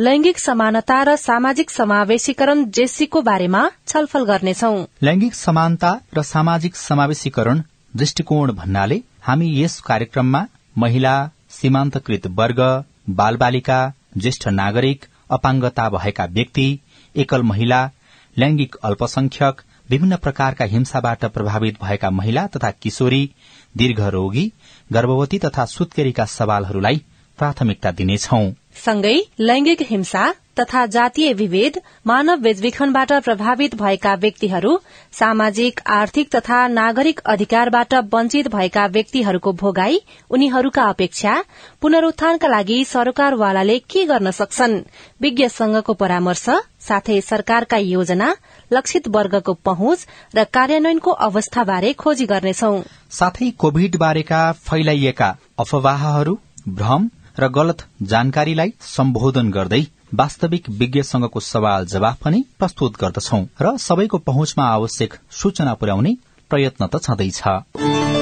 लैंगिक समानता र सामाजिक समावेशीकरण जेसीको बारेमा छलफल गर्नेछौ। लैंगिक समानता र सामाजिक समावेशीकरण दृष्टिकोण भन्नाले हामी यस कार्यक्रममा महिला सीमान्तकृत वर्ग बालबालिका ज्येष्ठ नागरिक अपाङ्गता भएका व्यक्ति एकल महिला लैंगिक अल्पसंख्यक विभिन्न प्रकारका हिंसाबाट प्रभावित भएका महिला तथा किशोरी दीर्घ रोगी गर्भवती तथा सुत्केरीका सवालहरूलाई प्राथमिकता दिनेछौ। सँगै लैंगिक हिंसा तथा जातीय विभेद मानव बेचबिखनबाट प्रभावित भएका व्यक्तिहरू सामाजिक आर्थिक तथा नागरिक अधिकारबाट वञ्चित भएका व्यक्तिहरूको भोगाई उनीहरूका अपेक्षा पुनरूत्थानका लागि सरकारवालाले के गर्न सक्छन्? विज्ञ संघको परामर्श साथै सरकारका योजना लक्षित वर्गको पहुँच र कार्यान्वयनको अवस्थाबारे खोजी गर्नेछौ। साथै कोविड बारेका फैलाइएका अफवाहहरू भ्रम र गलत जानकारीलाई सम्बोधन गर्दै वास्तविक विज्ञसँगको सवाल जवाफ पनि प्रस्तुत गर्दछौ र सबैको पहुँचमा आवश्यक सूचना पुर्याउने प्रयत्न त छँदैछ।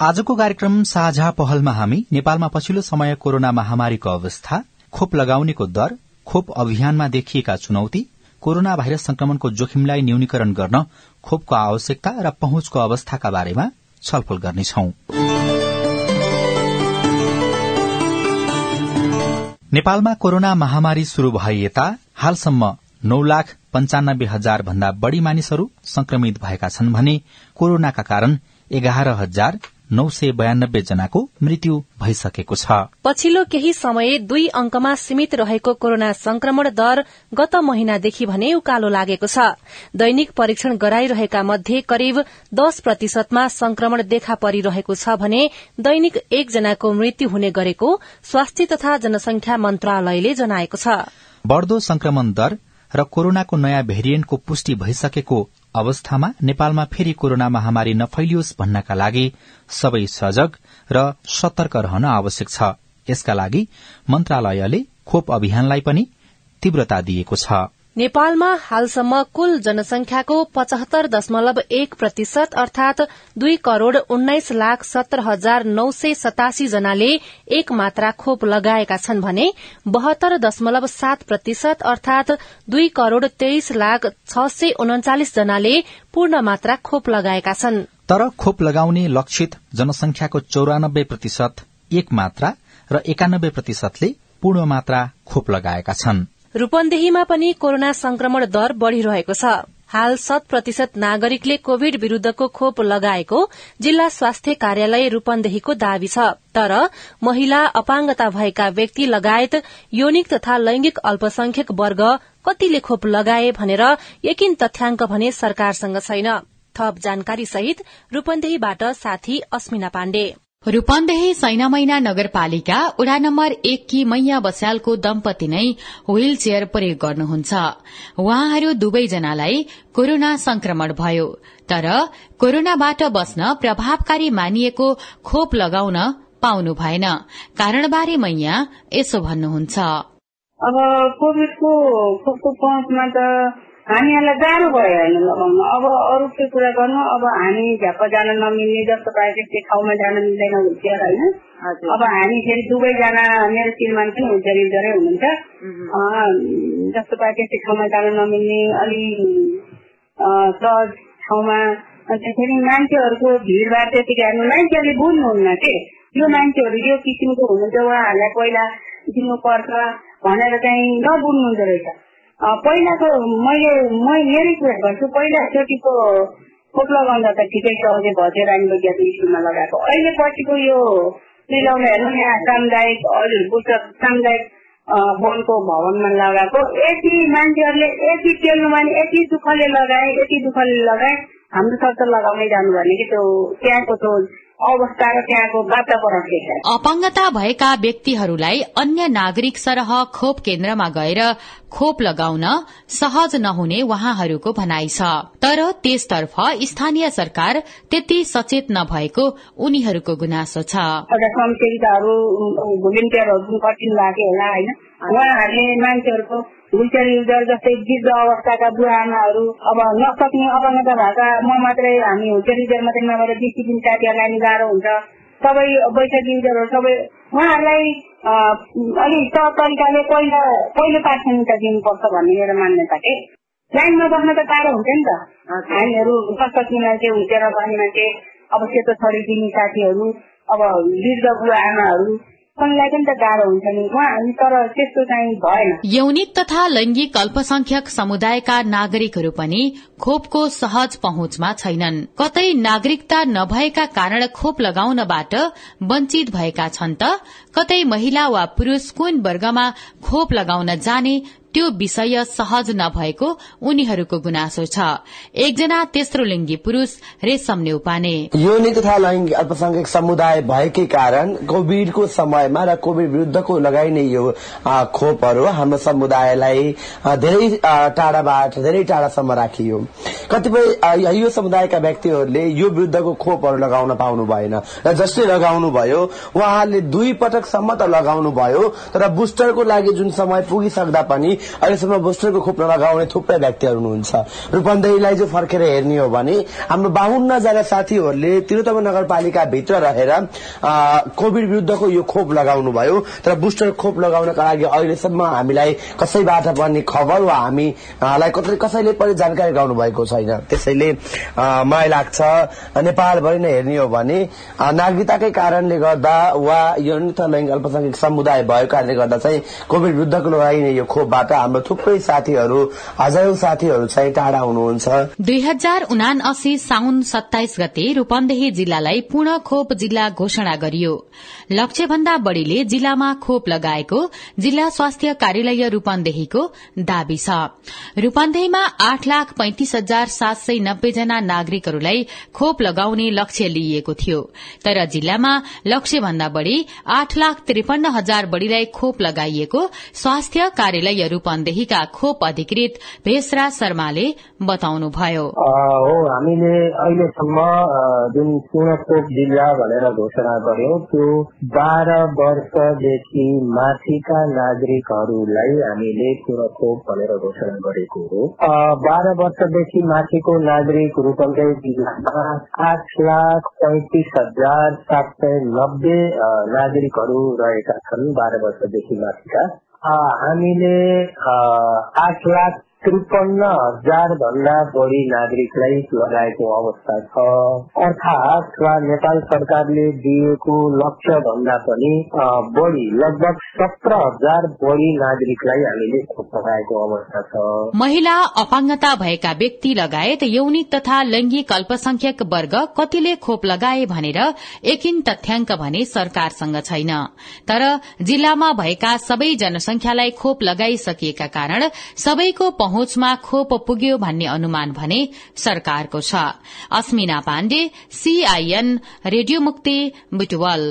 आजको कार्यक्रम साझा पहलमा हामी नेपालमा पछिल्लो समय कोरोना महामारीको अवस्था खोप लगाउनेको दर खोप अभियानमा देखिएका चुनौती कोरोना भाइरस संक्रमणको जोखिमलाई न्यूनीकरण गर्न खोपको आवश्यकता र पहुँचको अवस्थाका बारेमा छलफल गर्नेछौ। नेपालमा कोरोना महामारी शुरू भए यता हालसम्म नौ लाख पञ्चानब्बे हजार भन्दा बढ़ी मानिसहरू संक्रमित भएका छन् भने कोरोनाका कारण एघार हजार नौ सय बयानब्बे जनाको मृत्यु भइसकेको छ। पछिल्लो केही समय दुई अंकमा सीमित रहेको कोरोना संक्रमण दर गत महिनादेखि भने उकालो लागेको छ। दैनिक परीक्षण गराइरहेका मध्ये करिब दश प्रतिशतमा संक्रमण देखा परिरहेको छ भने दैनिक एकजनाको मृत्यु हुने गरेको स्वास्थ्य तथा जनसंख्या मन्त्रालयले जनाएको छ। बढ़दो संक्रमण दर र कोरोनाको नयाँ भेरिएन्टको पुष्टि भइसकेको अवस्थामा नेपालमा फेरि कोरोना महामारी नफैलियोस् भन्नका लागि सबै सजग र सतर्क रहन आवश्यक छ। यसका लागि मन्त्रालयले खोप अभियानलाई पनि तीव्रता दिएको छ। नेपालमा हालसम्म कुल जनसंख्याको पचहत्तर दशमलव एक प्रतिशत अर्थात दुई करोड़ उन्नाइस लाख सत्र हजार नौ सय सतासी जनाले एक मात्रा खोप लगाएका छन् भने बहत्तर दशमलव सात प्रतिशत अर्थात दुई करोड़ तेइस लाख छ सय उन्चालिस जनाले पूर्ण मात्रा खोप लगाएका छन्। तर खोप लगाउने लक्षित जनसंख्याको चौरानब्बे प्रतिशत एक मात्रा र एकानब्बे प्रतिशतले पूर्ण मात्रा खोप लगाएका छनृ। रूपन्देहीमा पनि कोरोना संक्रमण दर बढ़िरहेको छ। हाल शत प्रतिशत नागरिकले कोविड विरूद्धको खोप लगाएको जिल्ला स्वास्थ्य कार्यालय रूपन्देहीको दावी छ। तर महिला अपाङ्गता भएका व्यक्ति लगायत यौनिक तथा लैंगिक अल्पसंख्यक वर्ग कतिले खोप लगाए भनेर यकिन तथ्याङ्क भने सरकारसँग छैन। थप जानकारी सहित रूपन्देहीबाट साथी अस्मिना पाण्डे। रूपन्देही सैनामैना नगरपालिका उडा नम्बर एक कि मैया बस्यालको दम्पति नै व्हील चेयर प्रयोग गर्नुहुन्छ। उहाँहरू दुवैजनालाई कोरोना संक्रमण भयो तर कोरोनाबाट बस्न प्रभावकारी मानिएको खोप लगाउन पाउनु भएन। कारणबारे मैया यसो भन्नुहुन्छ। अब कोविडको खोपको पहुँचमा त हामीहरूलाई गाह्रो भयो होइन लगाउन। अब अरू के कुरा गर्नु? अब हामी झ्याप्प जान नमिल्ने जस्तो पायो त्यस्तै ठाउँमा जान मिल्दैन हुन्छ होइन। अब हामी फेरि दुवैजना मेरो श्रीमान पनि हुन्छ रिजरै हुनुहुन्छ। जस्तो पायो त्यस्तै ठाउँमा जान नमिल्ने अलि सहज ठाउँमा। फेरि मान्छेहरूको भिडभाड त्यतिकै हेर्नु मान्छेहरूले बुझ्नुहुन्न के? यो मान्छेहरू यो किसिमको हुनुहुन्छ उहाँहरूलाई पहिला दिनु पर्छ भनेर चाहिँ नबुझ्नुहुँदो रहेछ। पहिलाको मैले म मेरै कुरा गर्छु। पहिलाचोटिको खोप लगाउँदा त ठिकै छ अझै भजे रानी वैज्ञानिक स्कुलमा लगाएको। अहिले पछिको यो मिलाउन हेर्नु यहाँ सामुदायिक पुस्तक सामुदायिक वनको भवनमा लगाएको। यति मान्छेहरूले यति टेल्नु भने यति दुःखले लगाए यति दुःखले लगाए हाम्रो सरकार लगाउँदै जानु भने कि त्यो त्यहाँको त्यो अवस्था र त्यहाँको वातावरण अपाङ्गता भएका व्यक्तिहरूलाई अन्य नागरिक सरह खोप केन्द्रमा गएर खोप लगाउन सहज नहुने उहाँहरूको भनाइ छ। तर त्यसतर्फ स्थानीय सरकार त्यति सचेत नभएको उनीहरूको गुनासो छ। उहाँहरूले मान्छेहरूको विचार युजर जस्तै वृद्ध अवस्थाका बुढा आमाहरू अब नसक्ने अपाङ्गता भएका म मात्रै हामी होटेल युजर मात्रै नभएर बिस दिन साथीहरूलाई नि गाह्रो हुन्छ। सबै बैठक युजरहरू सबै उहाँहरूलाई अलिक सहज तरिकाले पहिला पहिलो प्राथमिकता दिनुपर्छ भन्ने मेरो मान्यता के? लाइनमा बस्न त टाढो हुन्छ नि त। हामीहरू नसक्ने मान्छे हुटेर बस्ने मान्छे अब सेतो छडी दिने साथीहरू अब वृद्ध बुढा आमाहरू यौनिक तथा लैंगिक अल्पसंख्यक समुदायका नागरिकहरू पनि खोपको सहज पहुँचमा छैनन्। कतै नागरिकता नभएका कारण खोप लगाउनबाट वञ्चित भएका छन् त कतै महिला वा पुरूष कुन वर्गमा खोप लगाउन जाने त्यो विषय सहज नभएको उनीहरूको गुनासो छ। एकजना तेस्रो लिङ्गी पुरूष रेशम नेउपाने योनि तथा लैङ्गिक अल्पसंख्यक समुदाय भएकै कारण कोविडको समयमा र कोविड विरूद्धको लगाइने यो खोपहरू हाम्रो समुदायलाई धेरै टाढाबाट धेरै टाढासम्म राखियो। कतिपय यो समुदायका व्यक्तिहरूले यो विरूद्धको खोपहरू लगाउन पाउनु भएन। र जसले लगाउनु भयो उहाँहरूले दुई पटकसम्म त लगाउनु भयो तर बुस्टरको लागि जुन समय पुगिसक्दा पनि अहिलेसम्म बुस्टरको खोप नलगाउने थुप्रै व्यक्तिहरू हुनुहुन्छ रूपन्देहीलाई जो फर्केर हेर्ने हो भने हाम्रो बाहुन्नजना साथीहरूले तिरुतम नगरपालिका भित्र रहेर कोविड विरूद्धको यो खोप लगाउनु भयो तर बुस्टर खोप लगाउनका लागि अहिलेसम्म हामीलाई कसैबाट पनि खबर वा हामीलाई कसैले पनि जानकारी गराउनु भएको छैन। त्यसैले मलाई लाग्छ नेपालभरि नै हेर्ने हो भने नागरिकताकै कारणले गर्दा वा यो लैङ्गिक अल्पसंख्यक समुदाय भएको कारणले गर्दा चाहिँ कोविड विरूद्धको लगाइने यो खोपबाट हाम्रो थुप्रै साथीहरू हजारौं साथीहरू चाहिँ टाढा हुनुहुन्छ। दुई हजार उना असी साउन सत्ताइस गते रूपन्देही जिल्लालाई पूर्ण खोप जिल्ला घोषणा गरियो। लक्ष्य भन्दा बढ़ीले जिल्लामा खोप लगाएको जिल्ला स्वास्थ्य कार्यालय रूपन्देहीको दावी छ। रूपन्देहीमा आठ लाख पैंतिस हजार सात सय नब्बे जना नागरिकहरूलाई खोप लगाउने लक्ष्य लिइएको थियो। तर जिल्लामा लक्ष्य भन्दा बढ़ी आठ लाख त्रिपन्न हजार बढ़ीलाई खोप लगाइएको स्वास्थ्य कार्यालय रूपन्देहीका खोप अधिकृत भेषराज शर्माले बताउनुभयो। हो हामीले अहिलेसम्म जुन पूर्ण खोप जिल्ला भनेर घोषणा गर्यौं त्यो बाह्र वर्षदेखि माथिका नागरिकहरूलाई हामीले खोप भनेर घोषणा गरेको हो। बाह्र वर्षदेखि माथिको नागरिक रूपन्देही जिल्लामा आठ लाख पैंतिस हजार सात सय नब्बे नागरिकहरू रहेका छन् बाह्र वर्षदेखि माथिका। हामीले आठ लाख त्रिपन्न हजार भन्दा बढी नागरिकलाई लगाएको अवस्था छ अर्थात नेपाल सरकारले दिएको लक्ष्य भन्दा पनि बढी लगभग सत्र हजार बढी नागरिकलाई हामीले खोप लगाएको अवस्था छ महिला अपाङ्गता भएका व्यक्ति लगायत यौनिक तथा लैंगिक अल्पसंख्यक वर्ग कतिले खोप लगाए भनेर एकिन तथ्याङ्क भने सरकारसँग छैन तर जिल्लामा भएका सबै जनसंख्यालाई खोप लगाइसकिएका कारण सबैको पहुँचमा खोप पुग्यो भन्ने अनुमान भने सरकारको छ। अस्मिना पाण्डे सीआईएन रेडियो मुक्ति बुटवल।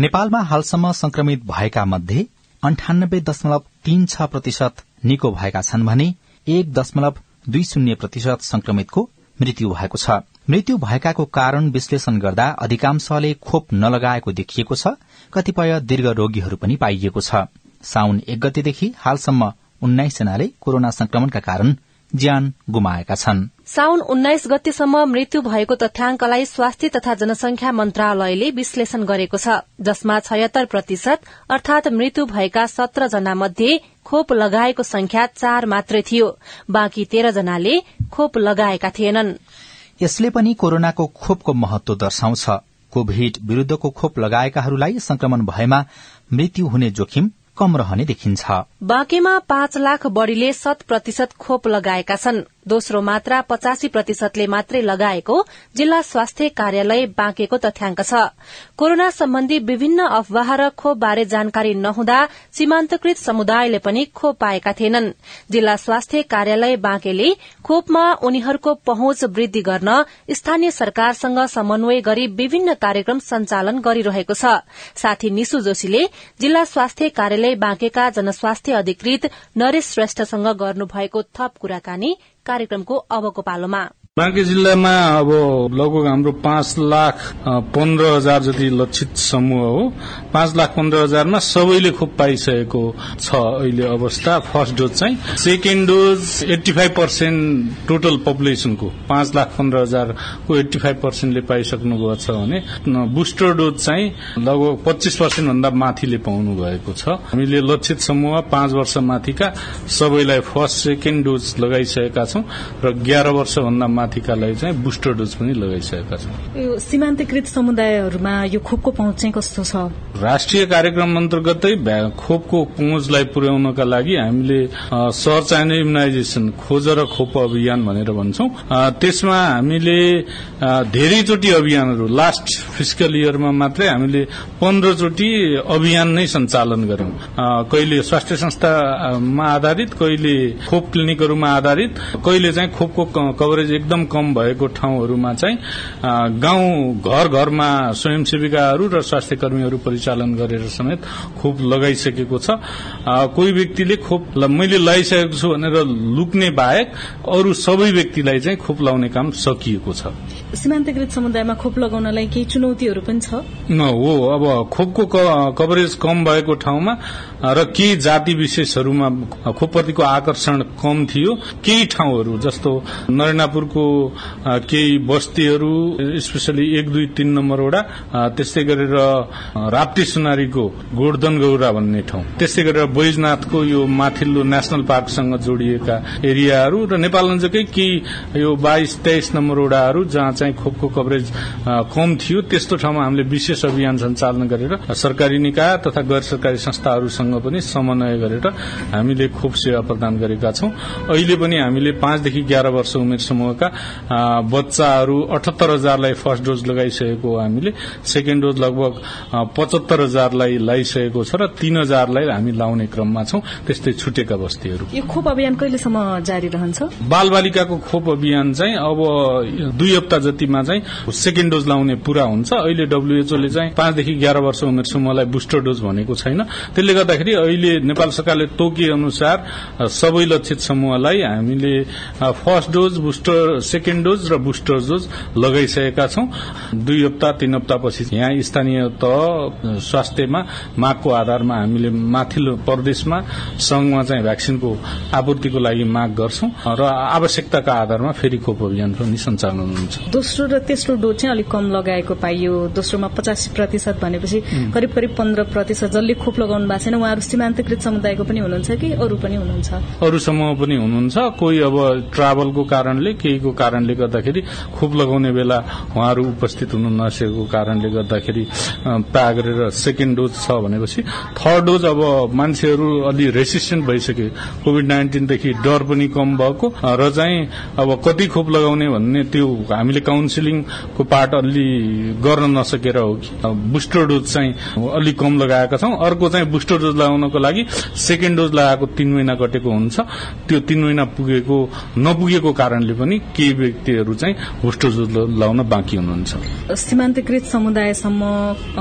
नेपालमा हालसम्म संक्रमित भएका मध्ये अन्ठानब्बे दशमलव तीन छ प्रतिशत निको भएका छन् भने एक दशमलव दुई शून्य प्रतिशत संक्रमितको मृत्यु भएको छ। मृत्यु भएकाको कारण विश्लेषण गर्दा अधिकांशले खोप नलगाएको देखिएको छ कतिपय दीर्घ रोगीहरू पनि पाइएको छ। साउन एक गतेदेखि हालसम्म उन्नाइस जनाले कोरोना संक्रमणका कारण ज्यान गुमाएका छन्। साउन उन्नाइस गतेसम्म मृत्यु भएको तथ्याङ्कलाई स्वास्थ्य तथा जनसंख्या मन्त्रालयले विश्लेषण गरेको छ जसमा छयत्तर प्रतिशत अर्थात मृत्यु भएका सत्र जना मध्ये खोप लगाएको संख्या चार मात्रै थियो। बाँकी तेह्र जनाले खोप लगाएका थिएनन्। यसले पनि कोरोनाको खोपको महत्व दर्शाउँछ। कोभिड विरूद्धको खोप लगाएकाहरूलाई संक्रमण भएमा मृत्यु हुने जोखिम कम रहने देखिन्छ। बाँकीमा पाँच लाख बढ़ीले शत प्रतिशत खोप लगाएका छन्। दोस्रो मात्रा पचासी प्रतिशतले मात्रै लगाएको जिल्ला स्वास्थ्य कार्यालय बाँकेको तथ्याङ्क छ। कोरोना सम्बन्धी विभिन्न अफवाह र खोप बारे जानकारी नहुँदा सीमान्तकृत समुदायले पनि खोप पाएका थिएनन्। जिल्ला स्वास्थ्य कार्यालय बाँकेले खोपमा उनीहरूको पहुँच वृद्धि गर्न स्थानीय सरकारसँग समन्वय गरी विभिन्न कार्यक्रम सञ्चालन गरिरहेको छ। साथी निशु जोशीले जिल्ला स्वास्थ्य कार्यालय बाँकेका जनस्वास्थ्य अधिकृत नरेश श्रेष्ठसँग गर्नुभएको थप कुराकानी कार्यक्रमको अबको पालोमा। बाँकी जिल्लामा अब लगभग हाम्रो पाँच लाख पन्ध्र हजार जति लक्षित समूह हो पाँच लाख पन्ध्र हजारमा सबैले खोप पाइसकेको छ अहिले अवस्था। फर्स्ट डोज चाहिँ। Second dose eighty five percent total पपुलेसनको पाँच लाख पन्ध्र हजारको एट्टी फाइभ पर्सेन्टले पाइसक्नु भएको छ भने बुस्टर डोज चाहिँ लगभग पच्चिस पर्सेन्ट भन्दा माथिले पाउनु भएको छ। हामीले लक्षित समूह पाँच वर्ष माथिका सबैलाई फर्स्ट सेकेन्ड डोज लगाइसकेका छौं र एघार वर्षभन्दा माथिकालाई चाहिँ बुस्टर डोज पनि लगाइसकेका छौँ। यो सीमान्तकृत समुदायहरूमा यो खोपको पहुँच चाहिँ कस्तो छ? राष्ट्रिय कार्यक्रम अन्तर्गतै खोपको पहुँचलाई पुर्याउनका लागि हामीले सर्च एन्ड इम्युनाइजेसन खोज र खोप अभियान भनेर भन्छौं। त्यसमा हामीले धेरैचोटि अभियानहरू लास्ट फिजिकल इयरमा मात्रै हामीले पन्ध्रचोटि अभियान नै सञ्चालन गर्यौं कहिले स्वास्थ्य संस्थामा आधारित कहिले खोप क्लिनिकहरूमा आधारित कहिले चाहिँ खोपको कभरेज एकदम एकदम कम भएको ठाउँहरूमा चाहिँ गाउँ घर घरमा स्वयंसेविकाहरू र स्वास्थ्य कर्मीहरू परिचालन गरेर समेत खोप लगाइसकेको छ। कोही व्यक्तिले खोप मैले लगाइसकेको छु भनेर लुक्ने बाहेक अरू सबै व्यक्तिलाई चाहिँ खोप लगाउने काम सकिएको छ। सीमान्तकृत समुदायमा खोप लगाउनलाई केही चुनौतीहरू पनि छ? हो अब खोपको कभरेज कम भएको ठाउँमा र केही जाति विशेषहरूमा खोपप्रतिको आकर्षण कम थियो। केही ठाउँहरू जस्तो नरेनापुरको केही बस्तीहरू स्पेसली एक दुई तीन नम्बर वडा त्यस्तै गरेर राप्ती सुनारीको गोर्धन गौरा भन्ने ठाउँ त्यस्तै गरेर बैजनाथको यो माथिल्लो नेशनल पार्कसँग जोडिएका एरियाहरू र नेपाल नजिकै केही यो बाइस तेइस नम्बर वडाहरू जहाँ चाहिँ खोपको कभरेज कम थियो त्यस्तो ठाउँमा हामीले विशेष अभियान सञ्चालन गरेर सरकारी निकाय तथा गैर सरकारी संस्थाहरूसँग पनि समन्वय गरेर हामीले खोप सेवा प्रदान गरेका छौं। अहिले पनि हामीले पाँचदेखि एघार वर्ष उमेर समूहका बच्चाहरू अठहत्तर हजारलाई फर्स्ट डोज लगाइसकेको हामीले सेकेन्ड डोज लगभग पचहत्तर हजारलाई लगाइसकेको छ र तीन हजारलाई हामी लाउने क्रममा छौं त्यस्तै छुटेका बस्तीहरू। यो खोप अभियान कहिलेसम्म जारी रहन्छ? बाल बालिकाको खोप अभियान चाहिँ अब दुई हप्ता जतिमा चाहिँ सेकेन्ड डोज लाउने पूरा हुन्छ। अहिले डब्ल्यूएचओले चाहिँ पाँचदेखि एघार वर्ष उमेर समूहलाई बुस्टर डोज भनेको छैन। त्यसले गर्दाखेरि अहिले नेपाल सरकारले तोके अनुसार सबै लक्षित समूहलाई हामीले first dose booster second dose र बुस्टर डोज लगाइसकेका छौं। दुई हप्ता तीन हप्तापछि यहाँ स्थानीय तह स्वास्थ्यमा मागको आधारमा हामीले माथिल्लो प्रदेशमा संघमा चाहिँ भ्याक्सिनको आपूर्तिको लागि माग गर्छौं र आवश्यकताका आधारमा फेरि खोप अभियान पनि सञ्चालन हुन्छ। दोस्रो र तेस्रो डोज चाहिँ अलिक कम लगाएको पाइयो। दोस्रोमा पचासी प्रतिशत भनेपछि करिब करिब पन्ध्र प्रतिशत जसले खोप लगाउनु भएको छैन उहाँहरू सीमान्तकृत समुदायको पनि हुनुहुन्छ कि अरू पनि हुनुहुन्छ? अरू समूह पनि हुनुहुन्छ। कोही अब ट्राभलको कारणले केहीको कारणले गर्दाखेरि खोप लगाउने बेला उहाँहरू उपस्थित हुनु नसकेको कारणले गर्दाखेरि प्राय गरेर सेकेन्ड डोज छ भनेपछि थर्ड डोज अब मान्छेहरू अलि रेसिस्टेन्ट भइसके। कोविड नाइन्टिनदेखि डर पनि कम भएको र चाहिँ अब कति खोप लगाउने भन्ने त्यो हामीले काउन्सिलिङको पार्ट अलि गर्न नसकेर हो कि। बुस्टर डोज चाहिँ अलिक कम लगाएका छौं। अर्को चाहिँ बुस्टर डोज लगाउनको लागि सेकेन्ड डोज लगाएको तीन महिना कटेको हुन्छ। त्यो तीन महिना पुगेको नपुगेको कारणले पनि केही व्यक्तिहरू चाहिँ होस्टोजोज लाउन बाँकी हुनुहुन्छ। सीमान्तकृत समुदायसम्म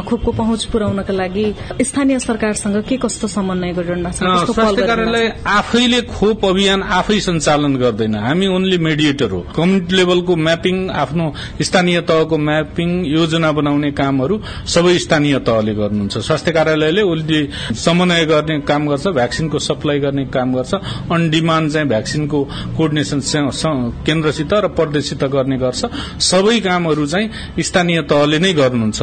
खोपको पहुँच पुर्याउनका लागि स्थानीय सरकारसँग के कस्तो समन्वय गरिरहनु भएको छ? स्वास्थ्य कार्यालय आफैले खोप अभियान आफै सञ्चालन गर्दैन। हामी ओन्ली मेडिएटर हो। कम्युनिटी लेभलको म्यापिङ आफ्नो स्थानीय तहको म्यापिङ योजना बनाउने कामहरू सबै स्थानीय तहले गर्नुहुन्छ। स्वास्थ्य कार्यालयले उसले समन्वय गर्ने काम गर्छ भ्याक्सिनको सप्लाई गर्ने काम गर्छ। अन डिमान्ड चाहिँ भ्याक्सिनको कोर्डिनेसन केन्द्रसित र प्रदेशसित गर्ने गर्छ। सबै कामहरू चाहिँ स्थानीय तहले नै गर्नुहुन्छ।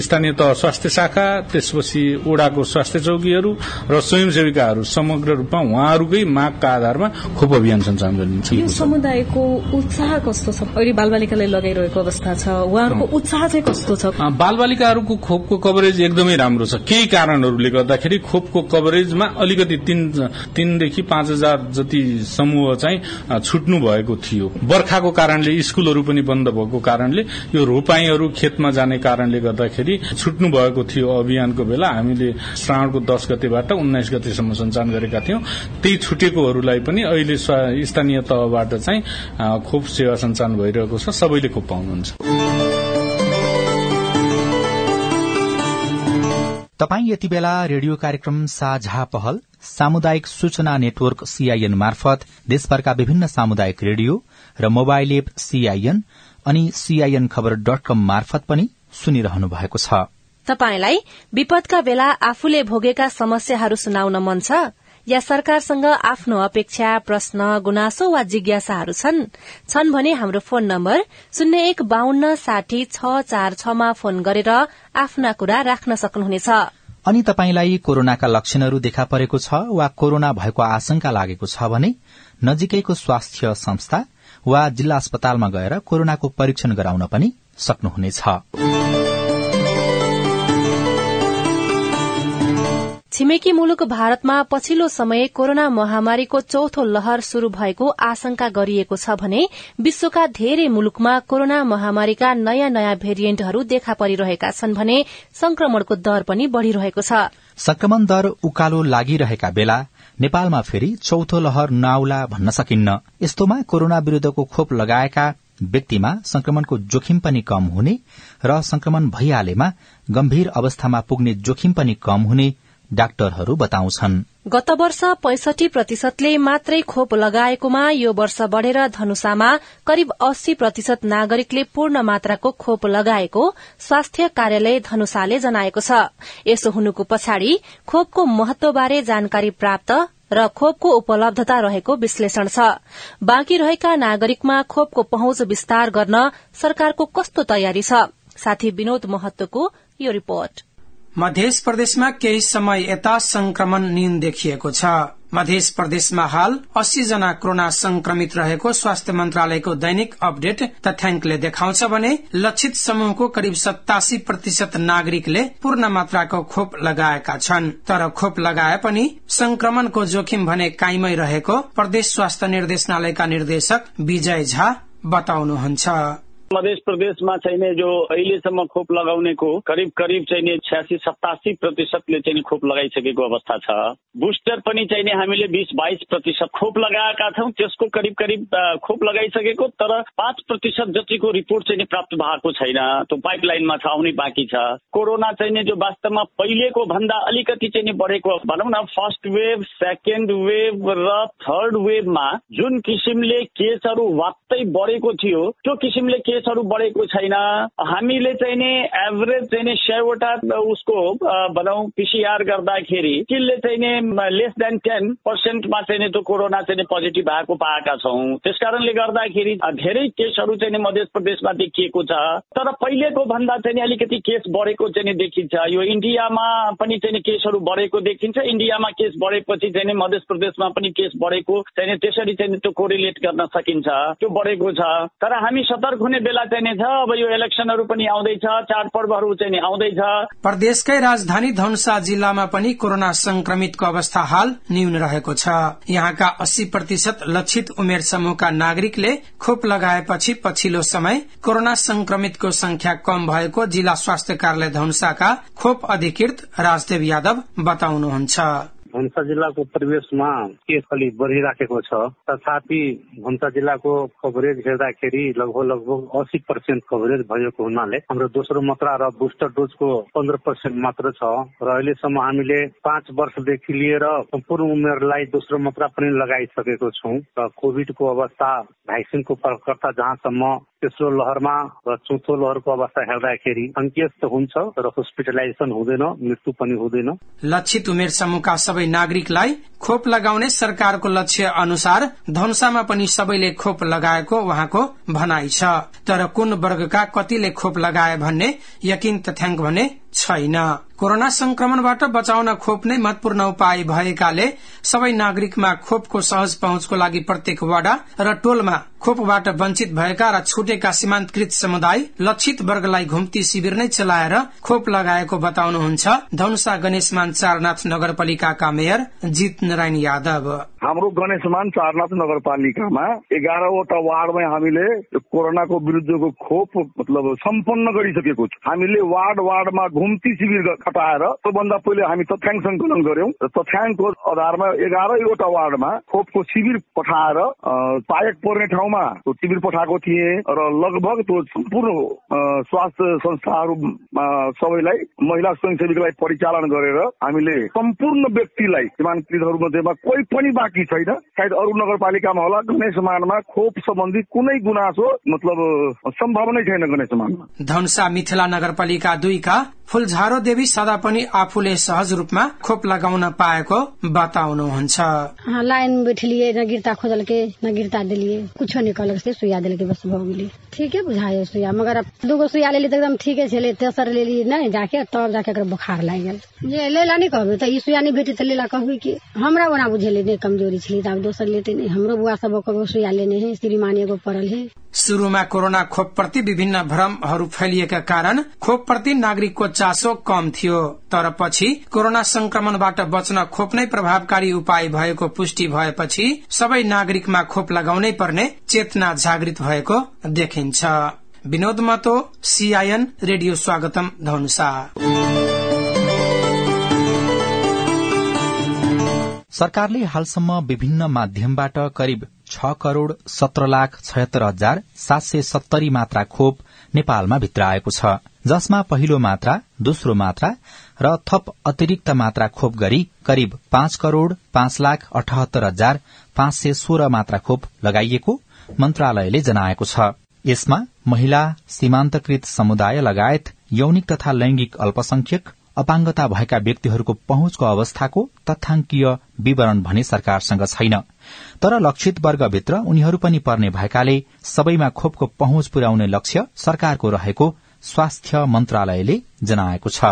स्थानीय तह स्वास्थ्य शाखा त्यसपछि ओडाको स्वास्थ्य चौकीहरू र स्वयंसेविकाहरू समग्र रूपमा उहाँहरूकै मागका आधारमा खोप अभियान सञ्चालन गरिन्छ यो समुदायको उत्साह कस्तो छ? अहिले बालबालिकालाई लगाइरहेको अवस्था छ। उहाँहरूको उत्साह चाहिँ कस्तो छ? बालबालिकाहरूको खोपको कभरेज एकदमै राम्रो छ। केही कारणहरूले गर्दाखेरि खोपको कभरेजमा अलिकति तीनदेखि पाँच हजार जति समूह चाहिँ छुट्नु भएको थियो। बर्खाको कारणले स्कूलहरू पनि बन्द भएको कारणले यो रोपाईहरू खेतमा जाने कारणले गर्दाखेरि छुट्नु भएको थियो अभियानको बेला। हामीले श्रावणको दस गतेबाट उन्नाइस गतेसम्म सञ्चालन गरेका थियौं। त्यही छुटेकोहरूलाई पनि अहिले स्थानीय तहबाट चाहिँ खोप सेवा सञ्चालन भइरहेको छ। सबैले खोप पाउनुहुन्छ। तपाई यति बेला रेडियो कार्यक्रम साझा पहल सामुदायिक सूचना नेटवर्क सीआईएन मार्फत देशभरका विभिन्न सामुदायिक रेडियो र मोबाइल एप सीआईएन अनि सीआईएन खबर डट कम मार्फत पनि सुनिरहनु भएको छ। तपाईलाई विपदका बेला आफूले भोगेका समस्याहरू सुनाउन मन छ या सरकारसँग आफ्नो अपेक्षा प्रश्न गुनासो वा जिज्ञासाहरू छन् छन् भने हाम्रो फोन नम्बर शून्य एक बाहन्न साठी छ चार छमा फोन गरेर आफ्ना कुरा राख्न सक्नुहुनेछ। अनि तपाईलाई कोरोनाका लक्षणहरू देखा परेको छ वा कोरोना भएको आशंका लागेको छ भने नजिकैको स्वास्थ्य संस्था वा जिल्ला अस्पतालमा गएर कोरोनाको परीक्षण गराउन पनि सक्नुहुनेछ। छिमेकी मुलुक भारतमा पछिल्लो समय कोरोना महामारीको चौथो लहर शुरू भएको आशंका गरिएको छ भने विश्वका धेरै मुलुकमा कोरोना महामारीका नयाँ नयाँ भेरिएन्टहरू देखा परिरहेका छन् भने संक्रमणको दर पनि बढ़िरहेको छ। संक्रमण दर उकालो लागिरहेका बेला नेपालमा फेरि चौथो लहर नआउला भन्न सकिन्न। यस्तोमा कोरोना विरूद्धको खोप लगाएका व्यक्तिमा संक्रमणको जोखिम पनि कम हुने र संक्रमण भइहालेमा गम्भीर अवस्थामा पुग्ने जोखिम पनि कम हुने डाक्टरहरू बताउँछन्। गत वर्ष पैंसठी प्रतिशतले मात्रै खोप लगाएकोमा यो वर्ष बढ़ेर धनुषामा करिब अस्सी प्रतिशत नागरिकले पूर्ण मात्राको खोप लगाएको स्वास्थ्य कार्यालय धनुषाले जनाएको छ। यसो हुनुको पछाडि खोपको महत्वबारे जानकारी प्राप्त र खोपको उपलब्धता रहेको विश्लेषण छ। बाँकी रहेका नागरिकमा खोपको पहुँच विस्तार गर्न सरकारको कस्तो तयारी छ? साथी विनोद महत्वको यो रिपोर्ट। मध्य प्रदेशमा केही समय यता संक्रमण न्यून देखिएको छ। मध्य प्रदेशमा हाल अस्सी जना कोरोना संक्रमित रहेको स्वास्थ्य मन्त्रालयको दैनिक अपडेट तथ्याङ्कले देखाउँछ भने लक्षित समूहको करिब सतासी प्रतिशत नागरिकले पूर्ण मात्राको खोप लगाएका छन्। तर खोप लगाए पनि संक्रमणको जोखिम भने कायमै रहेको प्रदेश स्वास्थ्य निर्देशनालयका निर्देशक विजय झा बताउनुहुन्छ। मध्य प्रदेशमा चाहिने जो अहिलेसम्म खोप लगाउनेको करिब करिब चाहिने छ्यासी सतासी प्रतिशतले चाहिँ खोप लगाइसकेको अवस्था छ। बुस्टर पनि चाहिने हामीले बिस बाइस प्रतिशत खोप लगाएका छौँ। त्यसको करिब करिब खोप लगाइसकेको तर पाँच प्रतिशत जतिको रिपोर्ट चाहिँ प्राप्त भएको छैन। त्यो पाइपलाइनमा छ आउने बाँकी छ। कोरोना चाहिने जो वास्तवमा पहिलेको भन्दा अलिकति चाहिँ बढेको भनौँ न फर्स्ट वेभ सेकेन्ड वेभ र थर्ड वेभमा जुन किसिमले केसहरू वात्तै बढेको थियो त्यो किसिमले केस केसहरू बढेको छैन हामीले चाहिँ नि एभरेज चाहिँ नि सयवटा उसको भनौँ पिसिआर गर्दाखेरि त्यसले चाहिँ नि लेस देन टेन पर्सेन्टमा चाहिँ त्यो कोरोना चाहिँ पोजिटिभ भएको पाएका छौँ त्यस कारणले गर्दाखेरि धेरै केसहरू चाहिँ मध्य प्रदेशमा देखिएको छ तर पहिलेको भन्दा चाहिँ अलिकति केस बढेको चाहिँ देखिन्छ यो इन्डियामा पनि चाहिँ केसहरू बढेको देखिन्छ इन्डियामा केस बढेपछि चाहिँ मध्य प्रदेशमा पनि केस बढेको चाहिँ त्यसरी चाहिँ त्यो कोरिलेट गर्न सकिन्छ त्यो बढेको छ तर हामी सतर्क हुने बेला चाहिँ छ अब यो इलेक्सनहरू पनि आउँदैछ चाडपर्वहरू चाहिँ आउँदैछ। प्रदेशकै राजधानी धनुषा जिल्लामा पनि कोरोना संक्रमितको अवस्था हाल न्यून रहेको छ। यहाँका अस्सी प्रतिशत लक्षित उमेर समूहका नागरिकले खोप लगाएपछि पछिल्लो समय कोरोना संक्रमितको संख्या कम भएको जिल्ला स्वास्थ्य कार्यालय धनुषाका खोप अधिकृत राजदेव यादव बताउनुहुन्छ। भन्सा जिल्लाको परिवेशमा केस अलिक बढिराखेको छ। तथापि भन्सा जिल्लाको कभरेज हेर्दाखेरि लगभग लगभग अस्सी पर्सेन्ट कभरेज भएको हुनाले हाम्रो दोस्रो मात्रा र बुस्टर डोजको पन्ध्र पर्सेन्ट मात्र छ र अहिलेसम्म हामीले पाँच वर्षदेखि लिएर सम्पूर्ण उमेरलाई दोस्रो मात्रा पनि लगाइसकेको छौँ र कोभिडको अवस्था भ्याक्सिनको प्रयोगकर्ता जहाँसम्म तेस्रो लहरमा र चौथो लहरको अवस्था हेर्दाखेरि सङ्केत हुन्छ तर हस्पिटलाइजेसन हुँदैन मृत्यु पनि हुँदैन। लक्षित उमेर समूहका सबै नागरिकलाई खोप लगाउने सरकारको लक्ष्य अनुसार धनुषामा पनि सबैले खोप लगाएको उहाँको भनाइ छ। तर कुन वर्गका कतिले खोप लगाए भन्ने यकिन तथ्याङ्क भने छैन। कोरोना संक्रमणबाट बचाउन खोप नै महत्वपूर्ण उपाय भएकाले सबै नागरिकमा खोपको सहज पहुँचको लागि प्रत्येक वडा र टोलमा खोपबाट वञ्चित भएका र छुटेका सीमान्तकृत समुदाय लक्षित वर्गलाई घुम्ती शिविर नै चलाएर खोप लगाएको बताउनुहुन्छ धनुषा गणेशमान चारनाथ नगरपालिकाका मेयर जित नारायण यादव। हाम्रो गणेशमान चारनाथ नगरपालिकामा एघारवटा वार्डमा हामीले कोरोनाको विरुद्धको खोप मतलब सम्पन्न गरिसकेको छु। हामीले वार्ड वार्डमा घुम्ती शिविर खटाएर त्योभन्दा पहिले हामी तथ्याङ्क संकलन गर्यौं र तथ्याङ्कको आधारमा एघारैवटा वार्डमा खोपको शिविर पठाएर पायक पर्ने ठाउँमा शिविर पठाएको थिए र लगभग त्यो सम्पूर्ण स्वास्थ्य संस्थाहरू सबैलाई महिला स्वयंसेवीलाई परिचालन गरेर हामीले सम्पूर्ण व्यक्तिलाई सीमान्तकृतहरू मध्येमा कोही पनि बाँकी छैन। सायद अरू नगरपालिकामा होला गणेशमानमा खोप सम्बन्धी कुनै गुनासो मतलब सम्भावनै छैन गणेशमानमा धनुषा मिथिला नगरपालिका दुईका फुलझारो देवी सदा पनि आफूले सहज रूपमा खोप लगाउन पाएको बताउनुहुन्छ। लाइन बैठलिए न गिरता खोजल के न गिरता दिलिए कुछो निकल से सुइया दिल के बस भ गेली ठीके बुझाए सुइया मगर दूगो सुइया लेली एकदम ठीके छले तेसर लेली नहीं जाके तब जाके एकर बुखार लाग गेल जे लेला नहीं कहबे त ई सुइया नहीं भेटे त लेला कहबे कि हमरा ओना बुझेले नहीं कमजोरी छली त अब दोसर लेते नहीं हमरो बुआ सब को सुइया लेने है श्रीमान एगो पड़ल है। शुरूमा कोरोना खोप प्रति विभिन्न भ्रमहरू फैलिएका कारण खोप प्रति नागरिकको चासो कम थियो। तर पछि कोरोना संक्रमणबाट बच्न खोप नै प्रभावकारी उपाय भएको पुष्टि भएपछि सबै नागरिकमा खोप लगाउनै पर्ने चेतना जागृत भएको देखिन्छ। विनोद मतो सीआईएन रेडियो स्वागतम धनुषा। सरकारले हालसम्म विभिन्न माध्यमबाट करिब छ करोड़ सत्र लाख छयत्तर हजार सात सय सत्तरी मात्रा खोप नेपालमा भित्राएको छ जसमा पहिलो मात्रा दोस्रो मात्रा र थप अतिरिक्त मात्रा खोप गरी करिब पाँच करोड़ पाँच लाख अठहत्तर हजार पाँच सय सोह्र मात्रा खोप लगाइएको मन्त्रालयले जनाएको छ। यसमा महिला सीमान्तकृत समुदाय लगायत यौनिक तथा लैंगिक अल्पसंख्यक अपाङ्गता भएका व्यक्तिहरूको पहुँचको अवस्थाको तथ्याङ्कीय विवरण भने सरकारसँग छैन। तर लक्षित वर्गभित्र उनीहरू पनि पर्ने भएकाले सबैमा खोपको पहुँच पुर्याउने लक्ष्य सरकारको रहेको स्वास्थ्य मन्त्रालयले जनाएको छ।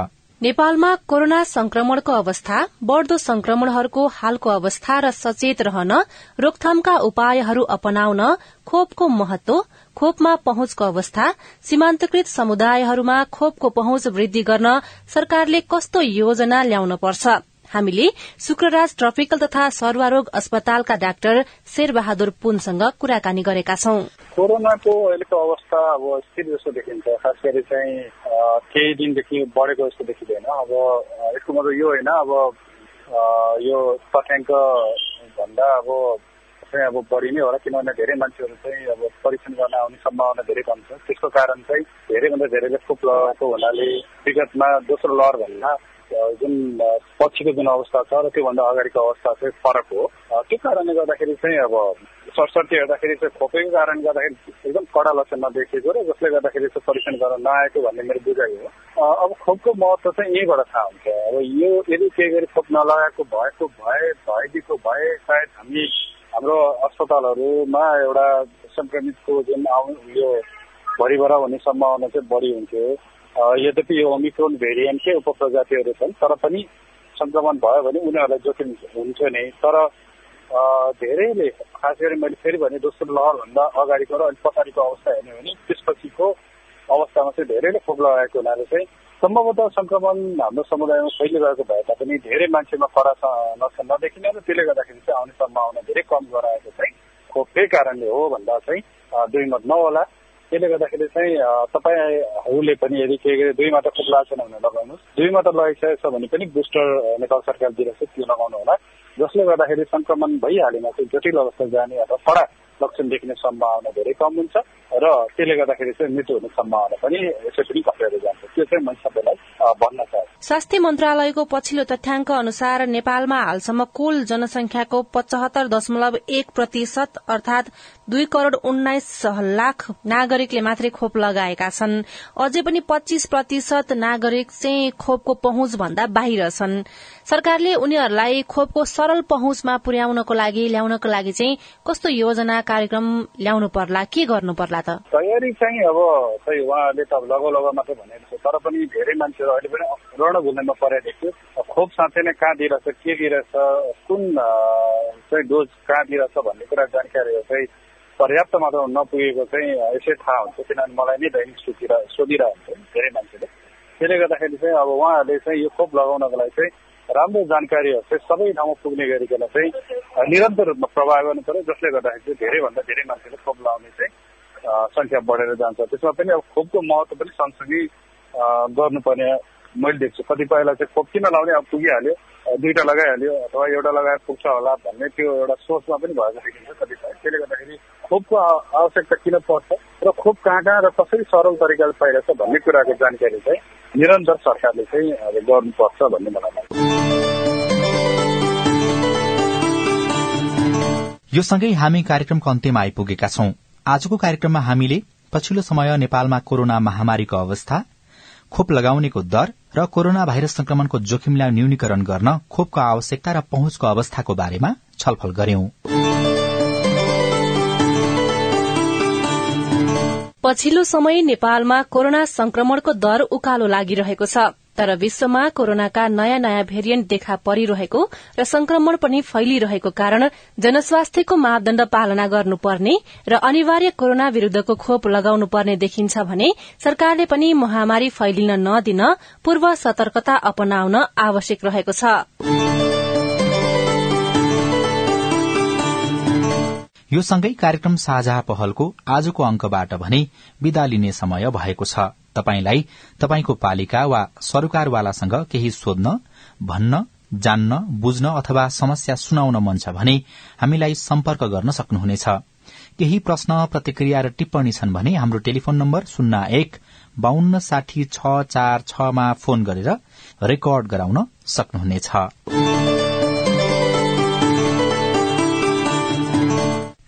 नेपालमा कोरोना संक्रमणको अवस्था बढ़दो संक्रमणहरूको हालको अवस्था र सचेत रहन रोकथामका उपायहरू अपनाउन खोपको महत्व खोपमा पहुँचको अवस्था सीमान्तकृत समुदायहरूमा खोपको पहुँच वृद्धि गर्न सरकारले कस्तो योजना ल्याउन पर्छ? हामीले शुक्रराज ट्रपिकल तथा सर्वारोग अस्पतालका डाक्टर शेरबहादुर पुनसँग कुराकानी गरेका छौं। कोरोनाको अहिलेको अवस्था अब स्थिर जस्तो देखिन्छ। खास गरी चाहिँ केही दिनदेखि बढेको जस्तो देखिँदैन। अब यसको मतलब यो होइन अब यो तथ्याङ्क भन्दा अब चाहिँ अब बढी नै होला किनभने धेरै मान्छेहरू चाहिँ अब परीक्षण गर्न आउने सम्भावना धेरै कम छ। त्यसको कारण चाहिँ धेरैभन्दा धेरैले खोप लगाएको हुनाले विगतमा दोस्रो लहर भन्दा जुन पछिको जुन अवस्था छ र त्योभन्दा अगाडिको अवस्था चाहिँ फरक हो। त्यो कारणले गर्दाखेरि चाहिँ अब सरसर्ती हेर्दाखेरि चाहिँ खोपेको कारणले गर्दाखेरि एकदम कडा लक्षण नदेखिएको र जसले गर्दाखेरि चाहिँ परीक्षण गर्न नआएको भन्ने मेरो बुझाइ हो। अब खोपको महत्व चाहिँ यहीँबाट थाहा हुन्छ। अब यो यदि केही गरी खोप नलगाएको भएको भए भइदिएको भए सायद हामी हाम्रो अस्पतालहरूमा एउटा संक्रमितको जुन आउ यो भरिभरा हुने सम्भावना चाहिँ बढी हुन्थ्यो। यद्यपि यो ओमिक्रोन भेरिएन्टकै उपप्रजातिहरू छन् तर पनि संक्रमण भयो भने उनीहरूलाई जोखिम हुन्छ नै। तर धेरैले खास गरी मैले फेरि भने दोस्रो लहरभन्दा अगाडिको र अलिक पछाडिको अवस्था हेर्ने भने त्यसपछिको अवस्थामा चाहिँ धेरैले खोप लगाएको हुनाले चाहिँ सम्भवतः संक्रमण हाम्रो समुदायमा फैलिरहेको भए तापनि धेरै मान्छेमा कडा लक्षण नदेखिने र त्यसले गर्दाखेरि चाहिँ आउने सम्भावना धेरै कम गराएको चाहिँ खोपकै कारणले हो भन्दा चाहिँ दुई मत नहोला। त्यसले गर्दाखेरि चाहिँ तपाईँहरूले पनि यदि के दुई मात्र खोप लागेको छैन भने लगाउनुहोस्। दुई मात्र लगाइसकेको छ भने पनि बुस्टर नेपाल सरकार दिइरहेको छ त्यो लगाउनु होला। जसले गर्दाखेरि संक्रमण भइहालेमा चाहिँ जटिल अवस्था जाने अथवा कडा लक्षण देखिने सम्भावना धेरै कम हुन्छ। र त्यसले गर्दाखेरि चाहिँ मृत्यु हुने सम्भावना पनि यसै पनि कटेर जान्छ। त्यो चाहिँ मैले सबैलाई भन्न चाहन्छु। स्वास्थ्य मन्त्रालयको पछिल्लो तथ्याङ्क अनुसार नेपालमा हालसम्म कुल जनसंख्याको पचहत्तर दशमलव एक प्रतिशत अर्थात दुई करोड़ उन्नाइस लाख नागरिकले मात्रै खोप लगाएका छन्। अझै पनि पच्चीस प्रतिशत नागरिक चाहिँ खोपको पहुँच भन्दा बाहिर छन्। सरकारले उनीहरूलाई खोपको सरल पहुँचमा पुर्याउनको लागि ल्याउनको लागि चाहिँ कस्तो योजना कार्यक्रम ल्याउनु पर्ला के गर्नु पर्ला? त तयारी चाहिँ अब खै उहाँहरूले त लगो लगो मात्रै भनेको छ तर पनि धेरै मान्छेहरू अहिले पनि रण घुल्नेमा परेको थियो खोप साँच्चै नै कहाँ दिइरहेछ के दिइरहेछ कुन चाहिँ डोज कहाँ दिइरहेछ भन्ने कुरा जानकारीहरू चाहिँ पर्याप्त मात्रामा नपुगेको चाहिँ यसै थाहा हुन्छ किनभने मलाई नै दैनिक सोधिरह सोधिरहन्छ धेरै मान्छेले। त्यसले गर्दाखेरि चाहिँ अब उहाँहरूले चाहिँ यो खोप लगाउनको लागि चाहिँ राम्रो जानकारीहरू चाहिँ सबै ठाउँमा पुग्ने गरिकन चाहिँ निरन्तर रूपमा प्रवाह गर्नु पर्यो जसले गर्दाखेरि चाहिँ धेरैभन्दा धेरै मान्छेले खोप लगाउने चाहिँ संख्या बढेर जान्छ। त्यसमा पनि अब खोपको महत्व पनि सँगसँगै गर्नुपर्ने मैले देख्छु। कतिपयलाई चाहिँ खोप किन लाउने अब पुगिहाल्यो? दुईवटा लगाइहाल्यो अथवा एउटा लगाएर पुग्छ होला भन्ने त्यो एउटा सोचमा पनि भएर देखिन्छ कतिपय। त्यसले गर्दाखेरि खोपको आवश्यकता किन पर्छ र खोप कहाँ कहाँ र कसरी सरल तरिकाले पाइरहेछ भन्ने कुराको जानकारी चाहिँ निरन्तर सरकारले चाहिँ अब गर्नुपर्छ भन्ने मलाई लाग्छ। यो सँगै हामी कार्यक्रमको अन्त्यमा आइपुगेका छौं। आजको कार्यक्रममा हामीले पछिल्लो समय नेपालमा कोरोना महामारीको अवस्था खोप लगाउनेको दर र कोरोना भाइरस संक्रमणको जोखिमलाई न्यूनीकरण गर्न खोपको आवश्यकता र पहुँचको अवस्थाको बारेमा छलफल गर्यौं पछिल्लो समय नेपालमा कोरोना संक्रमणको दर उकालो लागिरहेको छ। तर विश्वमा कोरोनाका नयाँ नयाँ भेरिएन्ट देखा परिरहेको र संक्रमण पनि फैलिरहेको कारण जनस्वास्थ्यको मापदण्ड पालना गर्नुपर्ने र अनिवार्य कोरोना विरूद्धको खोप लगाउनु पर्ने देखिन्छ भने सरकारले पनि महामारी फैलिन नदिन पूर्व सतर्कता अपनाउन आवश्यक रहेको छ। यो सँगै कार्यक्रम साझा पहलको आजको अंकबाट भने विदा लिने समय भएको छ। तपाईंलाई तपाईंको पालिका वा सरकारवालासँग केही सोध्न भन्न जान्न बुझ्न अथवा समस्या सुनाउन मन छ भने हामीलाई सम्पर्क गर्न सक्नुहुनेछ। केही प्रश्न प्रतिक्रिया र टिप्पणी छन् भने हाम्रो टेलिफोन नम्बर शून्य एक बान्न साठी छ चार छमा फोन गरेर रेकर्ड गराउन सक्नुहुनेछ।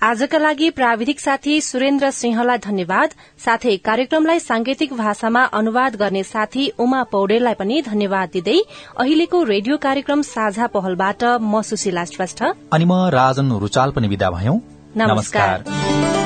आजका लागि प्राविधिक साथी सुरेन्द्र सिंहलाई धन्यवाद। साथै कार्यक्रमलाई सांकेतिक भाषामा अनुवाद गर्ने साथी उमा पौडेललाई पनि धन्यवाद दिँदै अहिलेको रेडियो कार्यक्रम साझा पहलबाट म सुशीला श्रेष्ठ। अनि म राजन रुचाल पनि विदा भयौं। नमस्कार।